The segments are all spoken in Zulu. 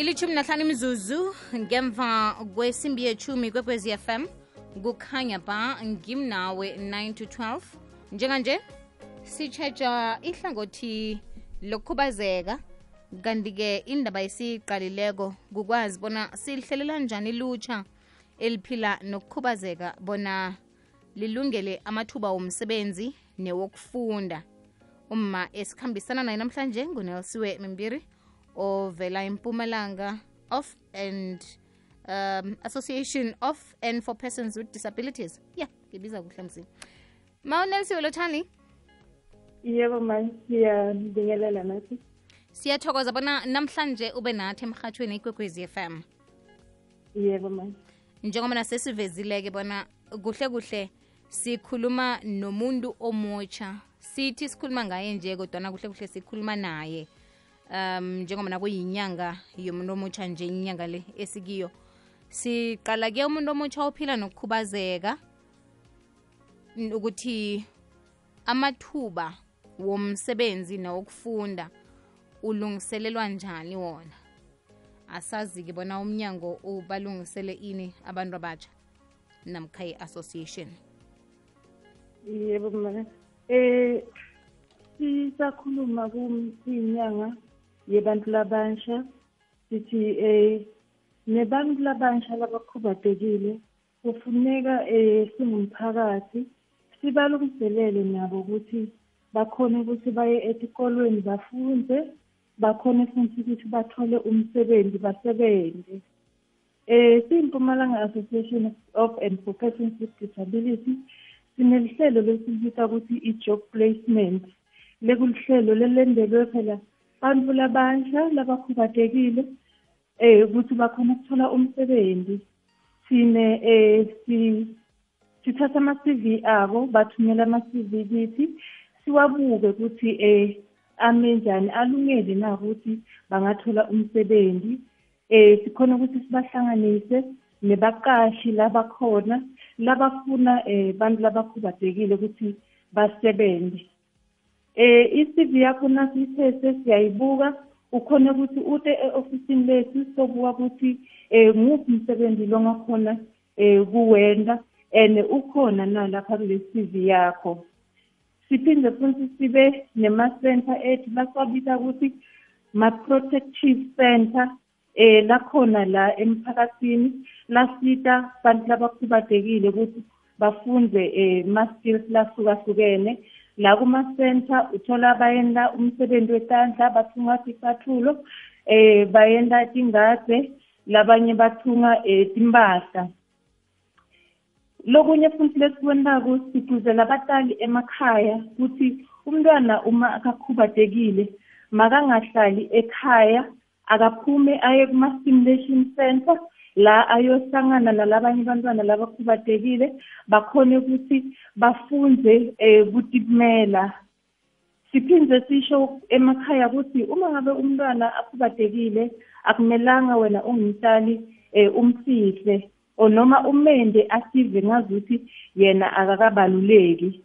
ilithumi nahlanu imizuzu ngemva kwesimbi yechumi kwekwezi fm kukhanya ba ngimnawe 9 to 12 njenganje sitshetsha ihlangothi lokukhubazeka kanti-ke indaba esiyiqalileko kukwazi bona silihlelela njani ilutsha eliphila nokukhubazeka bona lilungele amathuba womsebenzi newokufunda. Uma esikhambisana naye namhlanje ngunelsiwe mimbiri ovela impumalanga of and um, association of and for persons with disabilities. Ya ngibiza kuhle mzini ma unelsiwe lotshani yebo ma siyabingelela nathi siyathokoza bona namhlanje ube nathi emhathweni ikwekwezi fm yebo ma njengoba sesivezile-ke bona kuhle kuhle sikhuluma nomuntu omutsha sithi sikhuluma ngaye nje kodwana kuhle kuhle sikhuluma naye um njengoba nakuyinyanga yomuntu omutsha nje inyanga le esikiyo. Siqala ke umuntu omutsha ophila nokukhubazeka ukuthi amathuba womsebenzi nawokufunda ulungiselelwa njani wona? Asazi-ke bona umnyango ubalungisele ini abantu abatsha namkha i-association. Yebo ma um isakhuluma kuyinyanga yebantu labasha eh nebantu labasha labakhubazekile. Kufuneka eh singumphakathi sibalungiselele nabo ukuthi bakhone ukuthi baye etikolweni bafunde bakhone futhi ukuthi bathole umsebenzi basebenze eh siyimpumalanga association of and for persons with disability sinelihlelo lesibita ukuthi i-job placement lekulihlelo lelendelwe phela bantu labasha labakhubatekile eh ukuthi bakhona ukuthola umsebenzi. Sine eh si sithatha ama-CV abo bathumela ama-CV kithi siwabuke ukuthi eh amenjani alungele na ukuthi bangathola umsebenzi. Eh sikhona ukuthi sibahlanganise nebaqashi labakhona labafuna eh bantu labakhubazekile ukuthi basebenze. Eh i-CV yakho nasiyithethe siyayibuka. Ukhona ukuthi ute e-ofisini lethu sobuka ukuthi eh nguphi umsebenzi longakhona eh kuwenda and ukhona na lapha kule CV yakho. Siphinde futhi sibe nema-center ethu basabita ukuthi ma-protective center eh lakhona la emphakathini. Lasita bantu labakhubazekile ukuthi bafunde eh ma-skills lahlukahlukene la kuma-center uthola bayenda umsebenzi wetandla bathunga ticathulo eh bayenda tingade labanye bathunga eh timpahla. Lokunye futhi lesibonako sigquzela abatali emakhaya ukuthi umntwana uma akakhubazekile makangahlali ekhaya akaphume aye kuma-stimulation center la ayohlangana nalabanye abantwana labakhubazekile bakhone ukuthi bafunde um kutimela siphinde sisho emakhaya ukuthi uma ngabe umntwana akhubazekile akumelanga wena ungumtali um umfihle or noma umende asive ngazuthi yena akakabaluleki.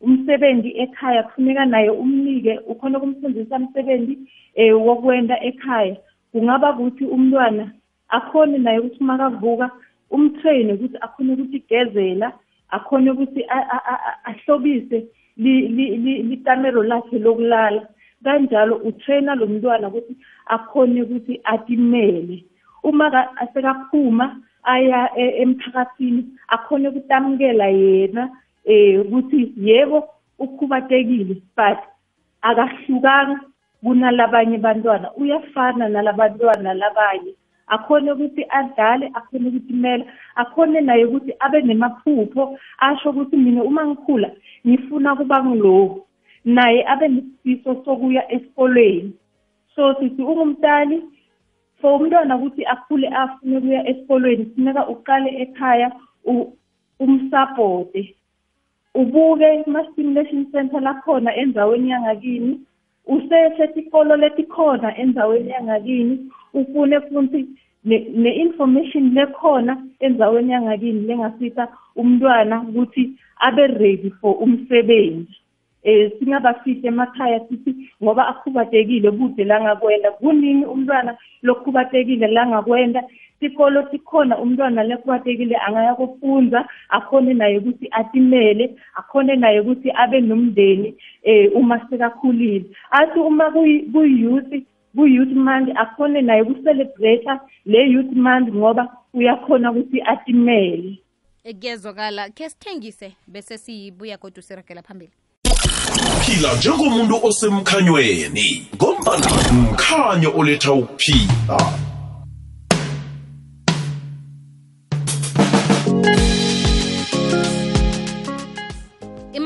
Umsebenzi ekhaya kufuneka naye umnike ukhona ukumfundisa umsebenzi eh wokwenda ekhaya. Kungaba ukuthi umntwana akhone naye ukuthi makavuka umtrain ukuthi akhone ukuthi gezela akhone ukuthi ahlobise likamero lakhe lokulala. Kanjalo utraina lo mntwana ukuthi akhone ukuthi atimele. Uma asekaphuma aya e, emphakathini akhone ukutamukela yena eh ukuthi yebo ukhubatekile but akahlukanga kunalabanye bantwana uyafana nalabantwana labanye. Akhone ukuthi adlale akhone ukuthi mela akhone naye ukuthi abe nemaphupho. Asho ukuthi mina uma ngikhula ngifuna kuba ngilokhu naye abe nesifiso sokuya esikolweni. So sithi ungumntali for umntwana ukuthi akhule afune ukuya esikolweni kufuneka uqale ekhaya umsapote ubuke ama-stimulation center lakhona endaweni yangakini. Usesetikolo letikhona endaweni yangakini ufune futhi ne-information lekhona endaweni yangakini lengasita umntwana ukuthi abe ready for umsebenzi. Eh singabafihli emakhaya sithi ngoba akhubatekile kude la ngakwenda. Kunini umntwana lokhubatekile la ngakwenda? Sikolo sikhona umntwana lekhubatekile angaya kufunda akhone naye ukuthi atimele akhone naye ukuthi abe nomndeni eh uma sekakhulile. Athi uma kuyi-youth ku-youth month akhone naye ukucelebrate le youth month ngoba uyakhona ukuthi atimele. Kuyezwakala khe sithengise bese siyibuya kodwa sirakela phambili. Phila njengomuntu osemkhanyweni ngombana mkhanyo oletha ukuphila.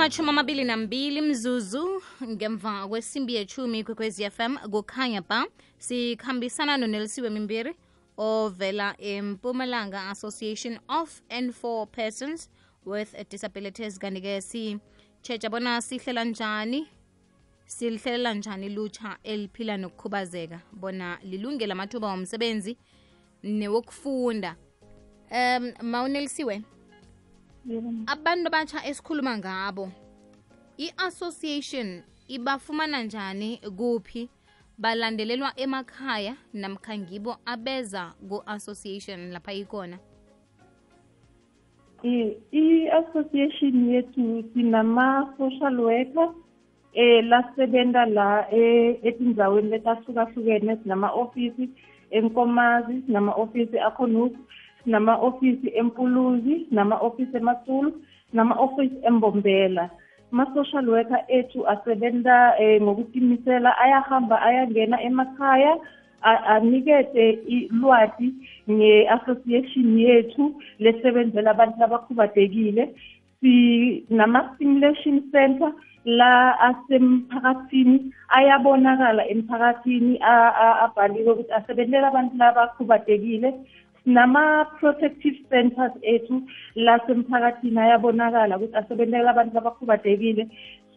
Imashumi amabili nambili mzuzu ngemva kwesimbi yechumi kwekwezi fm kukhanya ba sikhambisana nonelisiwe mimbiri ovela empumalanga association of and for persons with disabilities. Kanti-ke si-checha bona sihlela njani silihlelela njani lutsha eliphila nokukhubazeka bona lilungele amathuba omsebenzi newokufunda. Um mawunelisiwe abantu abatsha esikhuluma ngabo i-association ibafumana njani kuphi? Balandelelwa emakhaya namkhangibo abeza ku-association lapha ikhona? I-association yethu sinama-social worker eh lasebenta la etindzaweni letahlukahlukene sinama-ofisi enkomazi sinama-ofisi akhonuku sinama-ofisi empuluzi sinama-ofisi emasulu sinama-ofisi embombela. Ama-social worker ethu asebenta eh, ngokutimisela ayahamba ayangena emakhaya anikeze ilwati nge-association yethu lesebenzela abantu labakhubadekile sinama-stimulation center la asemphakathini ayabonakala emphakathini abhaliwe ukuthi asebenzela abantu labakhubadekile sinama-protective centers ethu lasemphakathini ayabonakala ukuthi asebenzela abantu abakhubadekile.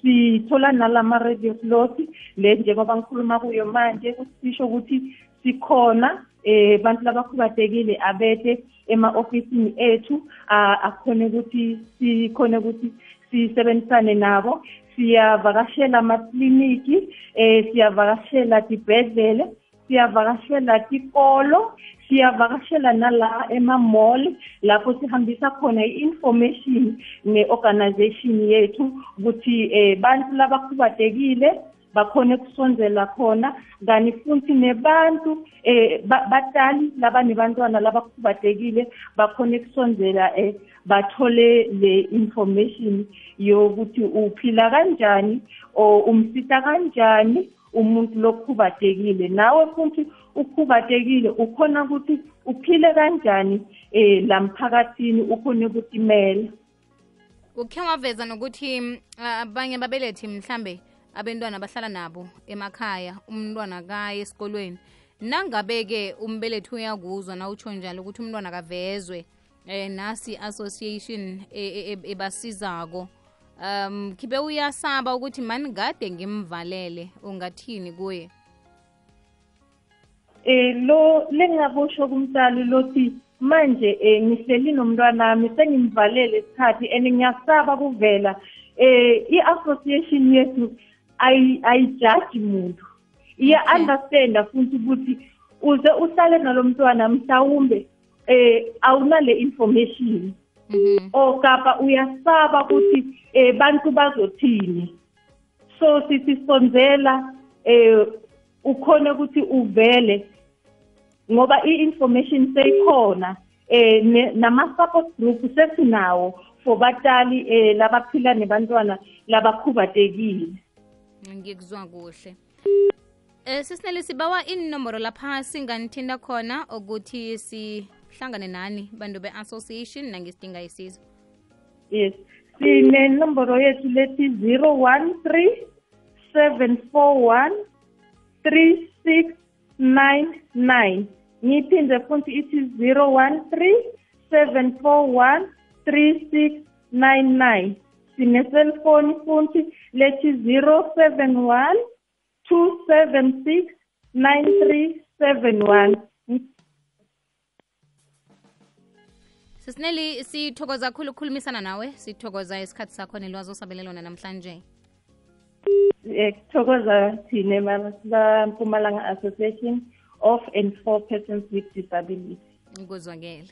Sithola nalama-radio slot le njengoba ngikhuluma kuyo manje sisho ukuthi sikhona eh bantu labakhubadekile abethe ema-ofisini ethu akhone ukuthi sikhone ukuthi sisebenzisane nabo. Siyavakashela amakliniki eh siyavakashela tibhedlele siyavakashela tikolo siyavakashela nala ema-mall lapho sihambisa khona i-information nge-organization yethu ukuthi eh bantu labakhubadekile bakhone kusonzela khona kanti futhi nebantu eh batali labanebantwana labakhubadekile bakhone kusonzela eh bathole le information yokuthi uphila kanjani or umsita kanjani umuntu lokhubathekile nawe futhi ukhubatekile ukhona ukuthi uphile kanjani eh lamphakathini ukhona ukuthi imela ukhe waveza nokuthi abanye babelethi mhlambe abantwana bahlala nabo emakhaya umntwana kaye esikolweni. Nangabe-ke umbelethi uyakuzwa na utsho njalo ukuthi umntwana kavezwe eh nasi association ebasizako um khibe uyasaba ukuthi mani kade ngimvalele ungathini kuye? Eh lo lengakusho kumtali lothi manje eh ngihleli nomntwana wami sengimvalele isikhathi and ngiyasaba kuvela eh i-association yethu ayijaji muntu. Iya understanda futhi ukuthi uze uhlale nalo mntwana mhlawumbe eh awunale information. O kapa uyasaba ukuthi eh bantu bazothini? So sisisonzela eh ukhona ukuthi uvele ngoba i-information seyikhona eh nama-support group sesinawo for batali eh labaphila nebantwana labakhubatekile. Ngikuzwa kuhle. Eh sisinele sibawa inomboro lapha singanithinda khona ukuthi sihlangane nani? Bantu be-association nangesidinga isizo. Yes. Sinenomboro yethu lethi 013 741 3699 ngiyiphinde futhi ithi 013 741 3699 sine-cellphone futhi lethi 071 276 9371 sisineli sithokoza khulu ukukhulumisana nawe. Sithokoza isikhathi sakho nelwazi osabelelona namhlanje. Eh, kuthokoza thine mpumalanga Association of and for persons with disability kuzwakele